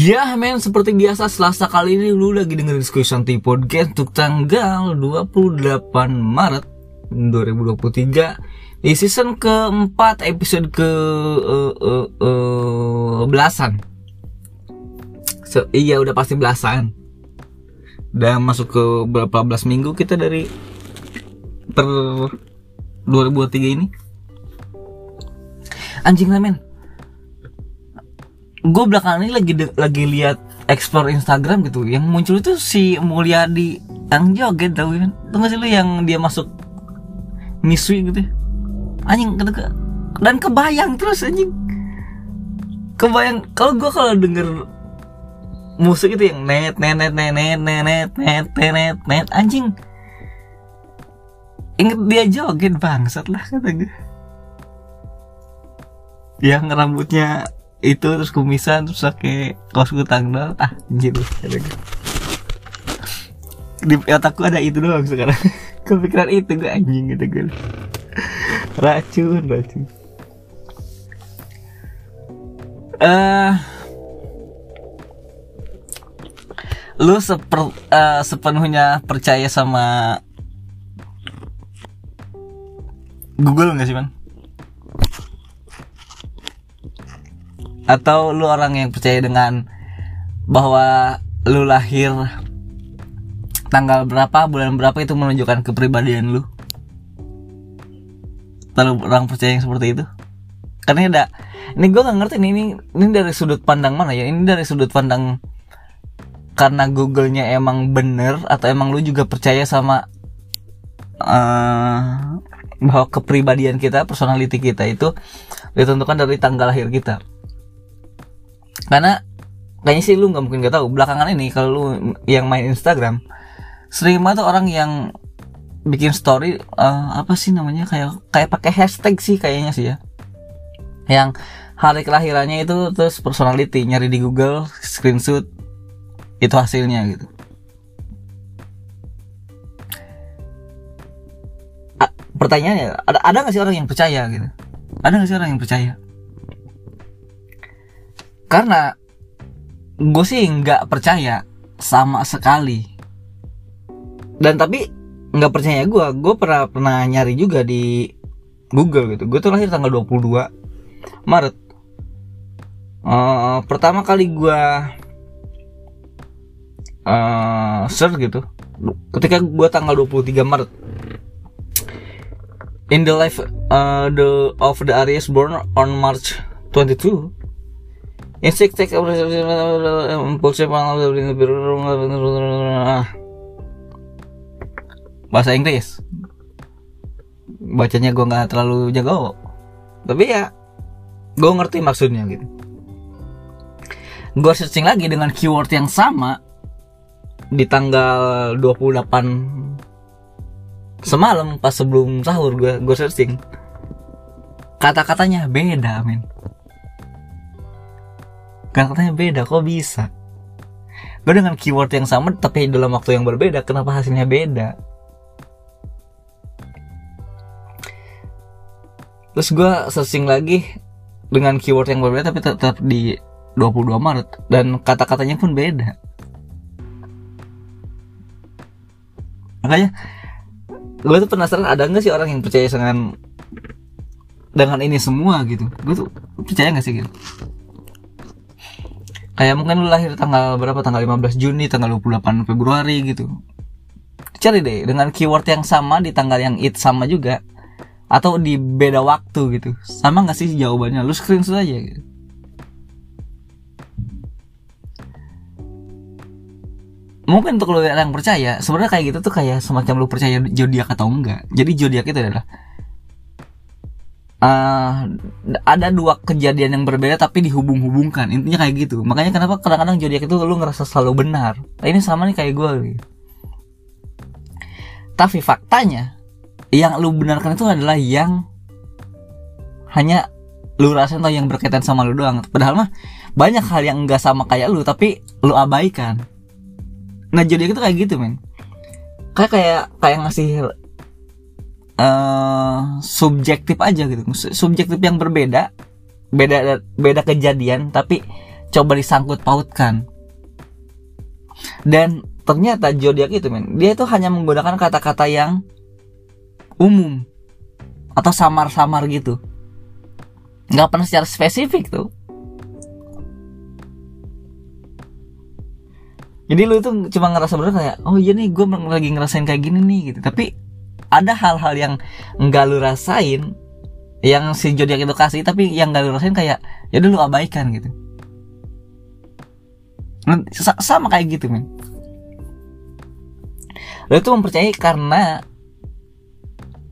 Ya men, seperti biasa Selasa kali ini lu lagi dengerin Tea Podcast untuk tanggal 28 Maret 2023 Di season keempat episode ke uh, uh, uh, belasan. So, Iya udah pasti belasan. Udah masuk ke berapa belas minggu kita dari per 2023 ini? Anjing lah men gue belakangan ini lagi lagi lihat explore Instagram gitu yang muncul itu si Mulyadi yang joget tau kan tuh gak sih lu yang dia masuk misui gitu ya? anjing ke ke- dan kebayang terus anjing kebayang kalau gue kalau denger musik itu yang net net net net net net net net net net anjing inget dia joget bangsat lah kata gue yang rambutnya itu terus kumisan terus pakai kaos kutang doang. Ah anjir di otakku ada itu doang sekarang. Kepikiran itu gue anjing gitu gue racun racun. Eh lu seper, eh, sepenuhnya percaya sama Google nggak sih man? Atau lu orang yang percaya dengan bahwa lu lahir tanggal berapa, bulan berapa itu menunjukkan kepribadian lu? Terlalu orang percaya yang seperti itu? Karena ada ini gue nggak ngerti nih, ini ini dari sudut pandang mana ya? Ini dari sudut pandang karena Google-nya emang bener atau emang lu juga percaya sama eh, bahwa kepribadian kita, personality kita itu ditentukan dari tanggal lahir kita karena kayaknya sih lu nggak mungkin gak tahu belakangan ini kalau lu yang main Instagram sering banget orang yang bikin story eh, apa sih namanya kayak kayak pakai hashtag sih kayaknya sih ya. Yang hari kelahirannya itu terus personality nyari di Google screenshot itu hasilnya gitu. A- pertanyaannya ada ada nggak sih orang yang percaya gitu? Ada nggak sih orang yang percaya karena gue sih nggak percaya sama sekali. Dan tapi nggak percaya gue gue pernah pernah nyari juga di Google gitu. Gue tuh lahir tanggal 22 Maret. Eh, pertama kali gue eh search gitu. Ketika gue tanggal 23 Maret. In the life uh, the of the Aries born on March 22 Insect take impulsif bahasa Inggris. Bacanya gue nggak terlalu jago. Tapi ya gue ngerti maksudnya gitu. Gue searching lagi dengan keyword yang sama di tanggal 28 semalam pas sebelum sahur gue gue searching. Kata-katanya beda men kata-katanya beda kok bisa? Gue dengan keyword yang sama tapi dalam waktu yang berbeda kenapa hasilnya beda? Terus gue searching lagi dengan keyword yang berbeda tapi tetap di 22 Maret dan kata-katanya pun beda. Makanya gue tuh penasaran ada nggak sih orang yang percaya dengan dengan ini semua gitu? Gue tuh percaya nggak sih gitu kayak mungkin lu lahir tanggal berapa? Tanggal 15 Juni tanggal 28 Februari gitu. Cari deh dengan keyword yang sama di tanggal yang it sama juga. Atau di beda waktu gitu. Sama nggak sih jawabannya? Lu screenshot aja gitu. Mungkin untuk lu yang percaya sebenarnya kayak gitu tuh kayak semacam lu percaya zodiak atau enggak. Jadi zodiak itu adalah eh, ada dua kejadian yang berbeda tapi dihubung-hubungkan. Intinya kayak gitu. Makanya kenapa kadang-kadang zodiak itu lu ngerasa selalu benar. Nah, ini sama nih kayak gue gitu. tapi faktanya yang lu benarkan itu adalah yang hanya lu rasain atau yang berkaitan sama lu doang. Padahal mah banyak hal yang enggak sama kayak lu tapi lu abaikan. Nah zodiak itu kayak gitu men. Kayak kayak kayak ngasih eh subjektif aja gitu. Subjektif yang berbeda beda beda kejadian tapi coba disangkut pautkan. Dan ternyata zodiak itu men dia itu hanya menggunakan kata-kata yang umum atau samar-samar gitu. Nggak pernah secara spesifik tuh. Jadi lu itu cuma ngerasa bener kayak oh iya nih gue lagi ngerasain kayak gini nih gitu. Tapi ada hal-hal yang nggak lu rasain yang si zodiak itu kasih tapi yang nggak lu rasain kayak ya lu abaikan gitu. Nah, sama kayak gitu men. Lu itu mempercayai karena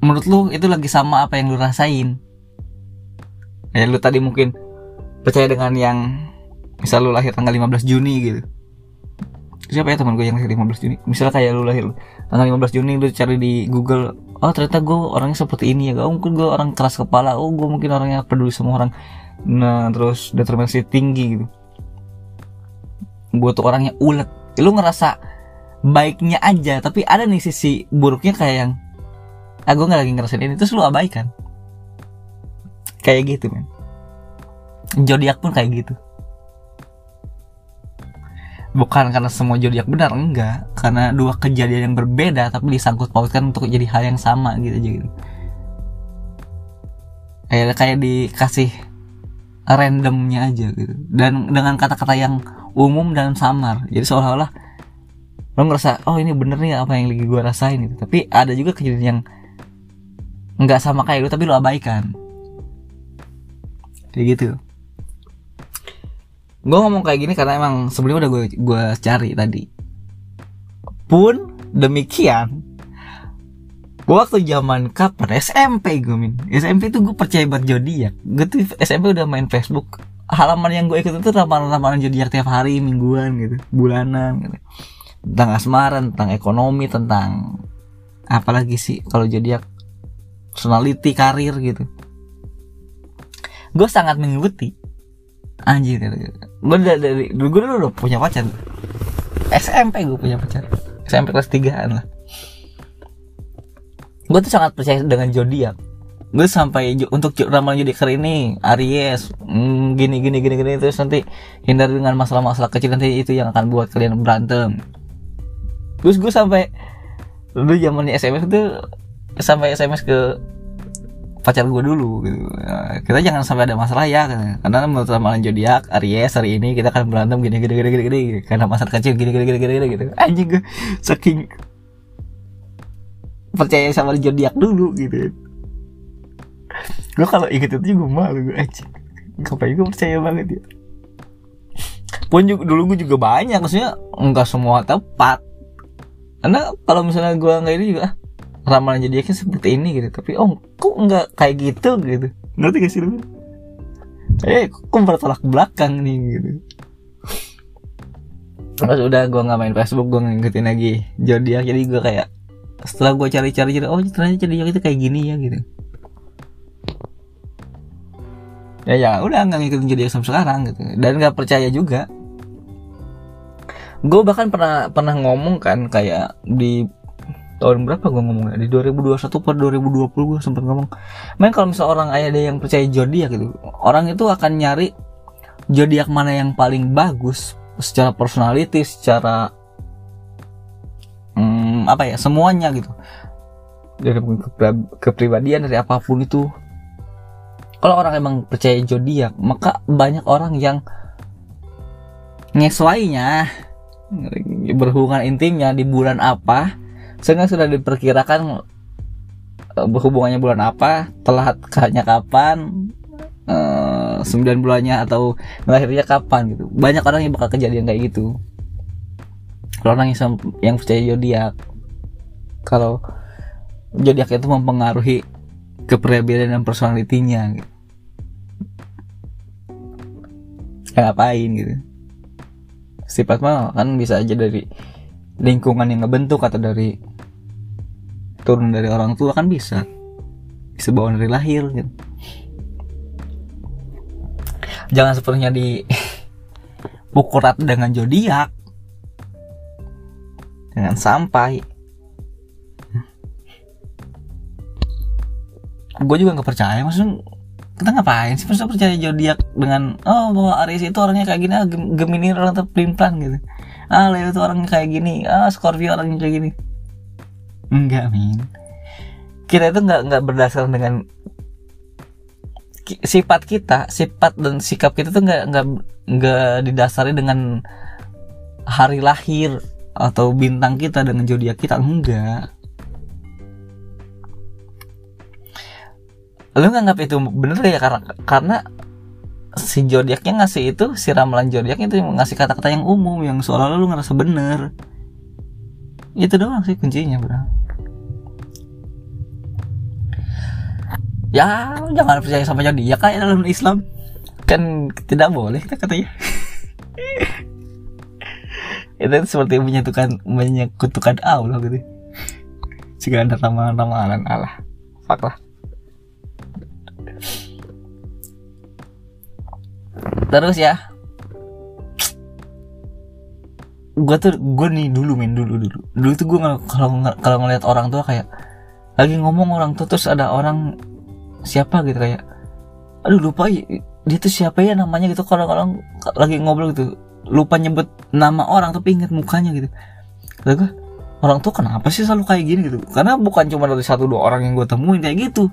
menurut lu itu lagi sama apa yang lu rasain. Ya lu tadi mungkin percaya dengan yang misal lu lahir tanggal 15 Juni gitu siapa ya teman gue yang lahir 15 Juni? Misalnya kayak lu lahir tanggal 15 Juni lu cari di Google oh ternyata gue orangnya seperti ini ya oh mungkin gue orang keras kepala oh gue mungkin orangnya peduli sama orang. Nah terus determinasi tinggi gitu. Gue tuh orangnya ulet. Lu ngerasa baiknya aja tapi ada nih sisi buruknya kayak yang ah gue nggak lagi ngerasain ini terus lu abaikan. Kayak gitu men. Zodiak pun kayak gitu bukan karena semua zodiak benar enggak. Karena dua kejadian yang berbeda tapi disangkut pautkan untuk jadi hal yang sama gitu aja gitu kayak kayak dikasih randomnya aja gitu. Dan dengan kata-kata yang umum dan samar. Jadi seolah-olah lo ngerasa oh ini bener nih apa yang lagi gue rasain gitu. Tapi ada juga kejadian yang nggak sama kayak lu tapi lo abaikan. Kayak gitu gue ngomong kayak gini karena emang sebelumnya udah gue gue cari tadi. Pun demikian gue waktu zaman kapan? SMP gue min. SMP tuh gue percaya buat zodiak. Gue tuh SMP udah main Facebook. Halaman yang gue ikut itu ramalan-ramalan zodiak tiap hari mingguan gitu bulanan gitu. Tentang asmaran tentang ekonomi tentang apalagi sih kalau zodiak? Personality karir gitu. Gue sangat mengikuti. Anjir gue dari dulu gue dulu punya pacar. SMP gue punya pacar. SMP kelas 3an lah. Gue tuh sangat percaya dengan zodiak gue sampai untuk ramalan zodiak hari ini Aries mm, gini gini gini gini terus nanti hindari dengan masalah-masalah kecil nanti itu yang akan buat kalian berantem. Terus gue sampai dulu zamannya SMS itu sampai SMS ke pacar gue dulu gitu. Nah, kita jangan sampai ada masalah ya karena menurut ramalan zodiak Aries hari ini kita akan berantem gini gini gini gini gini karena masalah kecil gini gini gini gini, gini gitu. Anjing gue saking percaya sama zodiak dulu gitu. Gue kalau inget itu juga malu gue anjing. Ngapain gue percaya banget ya? Pun juga, dulu gue juga banyak maksudnya enggak semua tepat. Karena kalau misalnya gue nggak ini juga ramalan zodiaknya seperti ini gitu. Tapi oh kok nggak kayak gitu gitu? Ngerti gak sih lu? Eh kok bertolak belakang nih gitu? Terus udah gue nggak main Facebook gue ngikutin lagi zodiak jadi gue kayak setelah gue cari-cari jadi oh ternyata zodiak itu kayak gini ya gitu. Ya ya udah nggak ngikutin zodiak sampai sekarang gitu. Dan nggak percaya juga. Gue bahkan pernah pernah ngomong kan kayak di tahun berapa gue ngomongnya? Di 2021 per 2020 gue sempat ngomong main kalau misalnya orang ada yang percaya zodiak gitu orang itu akan nyari zodiak mana yang paling bagus secara personality secara hmm, apa ya semuanya gitu. Dari kepribadian dari apa pun itu. Kalau orang emang percaya zodiak maka banyak orang yang nyesuainya berhubungan intimnya di bulan apa sehingga sudah diperkirakan uh, berhubungannya bulan apa telat hanya kapan uh, sembilan bulannya atau lahirnya kapan gitu. Banyak orang yang bakal kejadian kayak gitu. Kalau orang yang, yang percaya zodiak kalau zodiak itu mempengaruhi kepribadian dan personalitinya gitu. Ya, ngapain gitu. Sifat mah kan bisa aja dari lingkungan yang ngebentuk atau dari turun dari orang tua kan bisa. Bisa bawa dari lahir gitu. Jangan sepenuhnya di pukul rata dengan zodiak. Dengan sampai. Gue juga nggak percaya maksudnya kita ngapain sih masa percaya zodiak dengan oh bahwa Aries itu orangnya kayak gini ah Gem- Gemini orang tuh plan gitu. Ah Leo itu orangnya kayak gini ah Scorpio orangnya kayak gini enggak min. Kita itu nggak nggak berdasarkan dengan sifat kita sifat dan sikap kita tuh nggak nggak nggak didasari dengan hari lahir atau bintang kita dengan zodiak kita enggak. Lu nganggap itu bener ya karena karena si zodiaknya ngasih itu si ramalan zodiaknya itu ngasih kata-kata yang umum yang seolah-olah lu ngerasa bener. Itu doang sih kuncinya bro ya jangan percaya sama zodiak kayak dalam Islam. Kan tidak boleh kita katanya. Itu seperti menyatukan menyekutukan Allah gitu. Jika ada ramalan-ramalan Allah. Fuck lah. Terus ya. Gue tuh gue nih dulu main dulu dulu. Dulu tuh gue kalau kalau ngeliat orang tua kayak lagi ngomong orang tuh terus ada orang siapa gitu kayak aduh lupa dia tuh siapa ya namanya gitu kalau kalau lagi ngobrol gitu lupa nyebut nama orang tapi inget mukanya gitu. Kata gue orang tuh kenapa sih selalu kayak gini? Gitu. Karena bukan cuma dari satu dua orang yang gue temuin kayak gitu.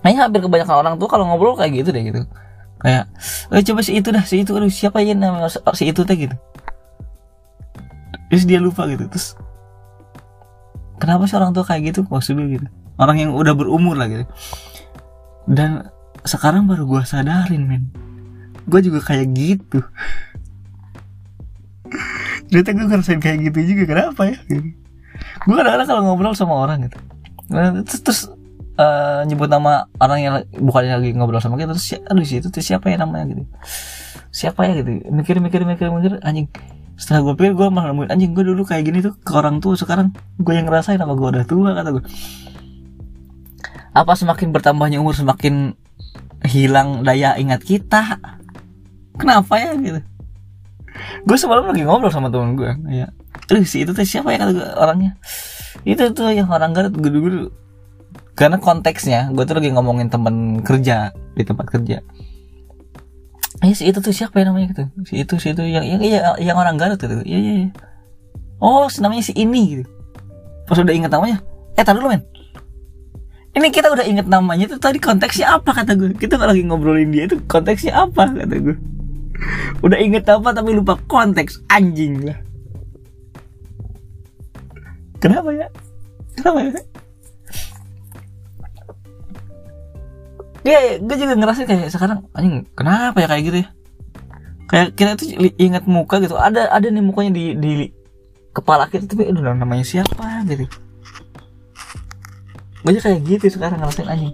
Kayaknya hampir kebanyakan orang tuh kalau ngobrol kayak gitu deh gitu. Kayak eh coba si itu dah si itu aduh siapa ya namanya si itu teh? Gitu. Terus dia lupa gitu terus kenapa sih orang tua kayak gitu? Maksudnya gitu orang yang udah berumur lah gitu. Dan sekarang baru gua sadarin men. Gue juga kayak gitu. Ternyata gue ngerasain kayak gitu juga kenapa ya? Gue kadang-kadang kalau ngobrol sama orang gitu. Nah, terus, terus eh, nyebut nama orang yang bukan lagi ngobrol sama kita terus aduh si itu siapa ya namanya gitu. Siapa ya gitu. Mikir mikir mikir mikir anjing. Setelah gue pikir gue malah nemuin anjing gue dulu kayak gini tuh ke orang tua sekarang gue yang ngerasain apa gue udah tua kata gue apa semakin bertambahnya umur semakin hilang daya ingat kita? Kenapa ya gitu? Gue semalam lagi ngobrol sama temen gue ya. Aduh si itu tuh siapa ya kata gue orangnya? Itu tuh yang orang Garut gue dulu karena konteksnya gue tuh lagi ngomongin temen kerja di tempat kerja. Eh si itu tuh siapa ya namanya gitu? Si itu si itu yang yang yang, yang orang Garut gitu. Iya iya iya. Oh namanya si ini gitu. Pas udah inget namanya eh tar dulu men ini kita udah inget namanya tuh tadi konteksnya apa kata gue kita lagi ngobrolin dia itu konteksnya apa kata gue udah inget apa tapi lupa konteks anjing lah kenapa ya kenapa ya Iya, gue juga ngerasa kayak sekarang anjing kenapa ya kayak gitu ya? Kayak kita tuh ingat muka gitu. Ada ada nih mukanya di di kepala kita tapi aduh namanya siapa gitu. Gue kayak gitu sekarang ngerasain anjing.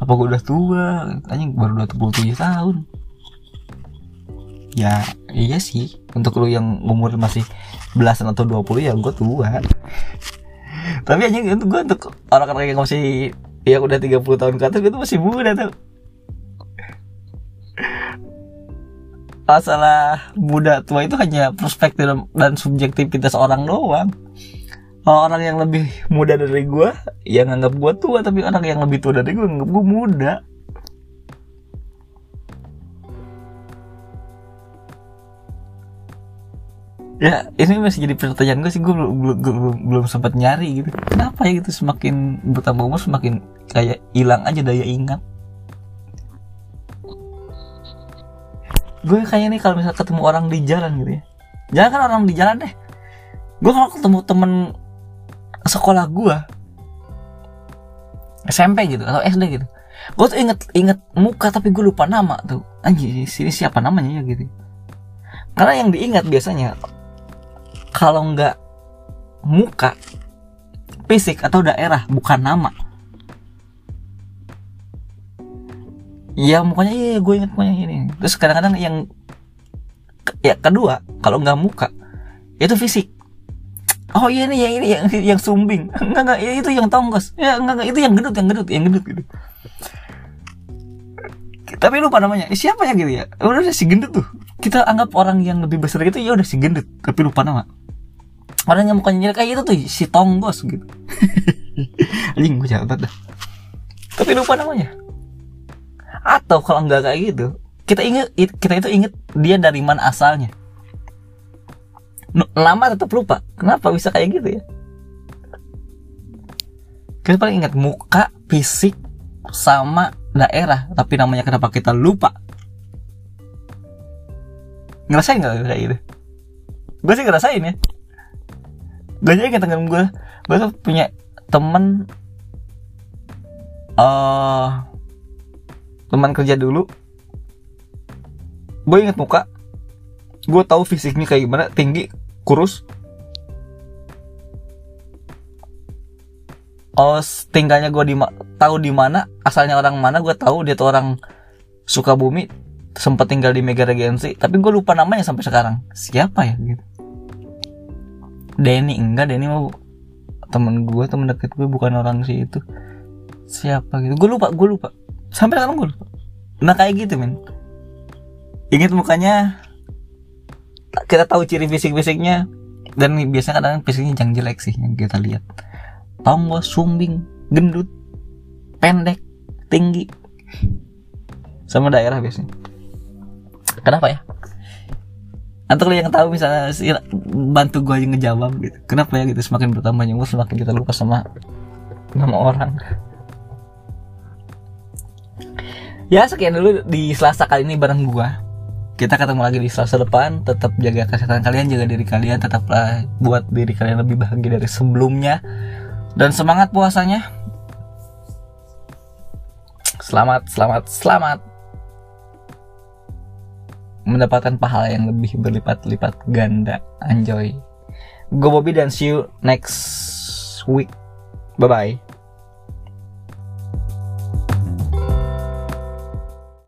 Apa gue udah tua? Anjing baru 27 tahun. Ya, iya sih. Untuk lu yang umur masih belasan atau 20 ya gue tua. Tapi anjing untuk gue untuk orang-orang yang masih yang udah 30 tahun ke atas gue tuh masih muda tuh. Masalah muda tua itu hanya perspektif dan- dan subjektivitas orang doang. Orang yang lebih muda dari gue, yang nganggap gue tua, tapi orang yang lebih tua dari gue nganggap gue muda. Ya, ini masih jadi pertanyaan gue sih, gue belum, belum, belum, sempat nyari gitu. Kenapa ya gitu semakin bertambah umur semakin kayak hilang aja daya ingat. Gue kayaknya nih kalau misal ketemu orang di jalan gitu ya. Jangan kan orang di jalan deh. Gue kalau ketemu temen sekolah gue SMP gitu atau SD gitu. Gue tuh inget inget muka tapi gue lupa nama tuh. Anjir, sini siapa namanya ya gitu. Karena yang diingat biasanya kalau nggak muka fisik atau daerah bukan nama ya mukanya iya gue inget mukanya ini terus kadang-kadang yang ya kedua kalau nggak muka itu fisik oh iya nih yang ini yang yang sumbing. Enggak enggak ya itu yang tonggos ya enggak enggak itu yang gendut yang gendut yang gendut gitu. Tapi lupa namanya. Eh, siapa ya gitu ya? Udah si gendut tuh. Kita anggap orang yang lebih besar gitu ya udah si gendut. Tapi lupa nama. Orang yang mukanya kayak itu tuh si tonggos gitu. Anjing gue catat dah. Tapi lupa namanya. Atau kalau nggak kayak gitu kita inget kita itu inget dia dari mana asalnya lama tetap lupa. Kenapa bisa kayak gitu ya? Kita paling ingat muka fisik sama daerah. Tapi namanya kenapa kita lupa? Ngerasain nggak kayak gitu? Gue sih ngerasain ya. Gue aja ingat dengan gue gue tuh punya temen uh, teman kerja dulu. Gue inget muka. Gue tahu fisiknya kayak gimana tinggi kurus? Oh tinggalnya gue di tahu di mana asalnya orang mana gue tahu dia tuh orang Sukabumi sempat tinggal di Mega Regency tapi gue lupa namanya sampai sekarang. Siapa ya gitu? Denny enggak Denny mau temen gue temen deket gue bukan orang sih itu siapa gitu? Gue lupa gue lupa. Sampai sekarang gue lupa. Nah kayak gitu men ingat mukanya kita tahu ciri fisik-fisiknya. Dan biasanya kadang fisiknya jangan jelek sih yang kita lihat. Tombol sumbing gendut pendek tinggi. Sama daerah biasanya. Kenapa ya? Antar yang tahu misalnya bantu gue aja ngejawab gitu. Kenapa ya gitu? Semakin bertambahnya umur semakin kita lupa sama nama orang. Ya sekian dulu di Selasa kali ini bareng gua kita ketemu lagi di Selasa depan tetap jaga kesehatan kalian jaga diri kalian tetaplah buat diri kalian lebih bahagia dari sebelumnya. Dan semangat puasanya. Selamat selamat selamat. Mendapatkan pahala yang lebih berlipat-lipat ganda. Enjoy go Bobby dan see you next week. Bye bye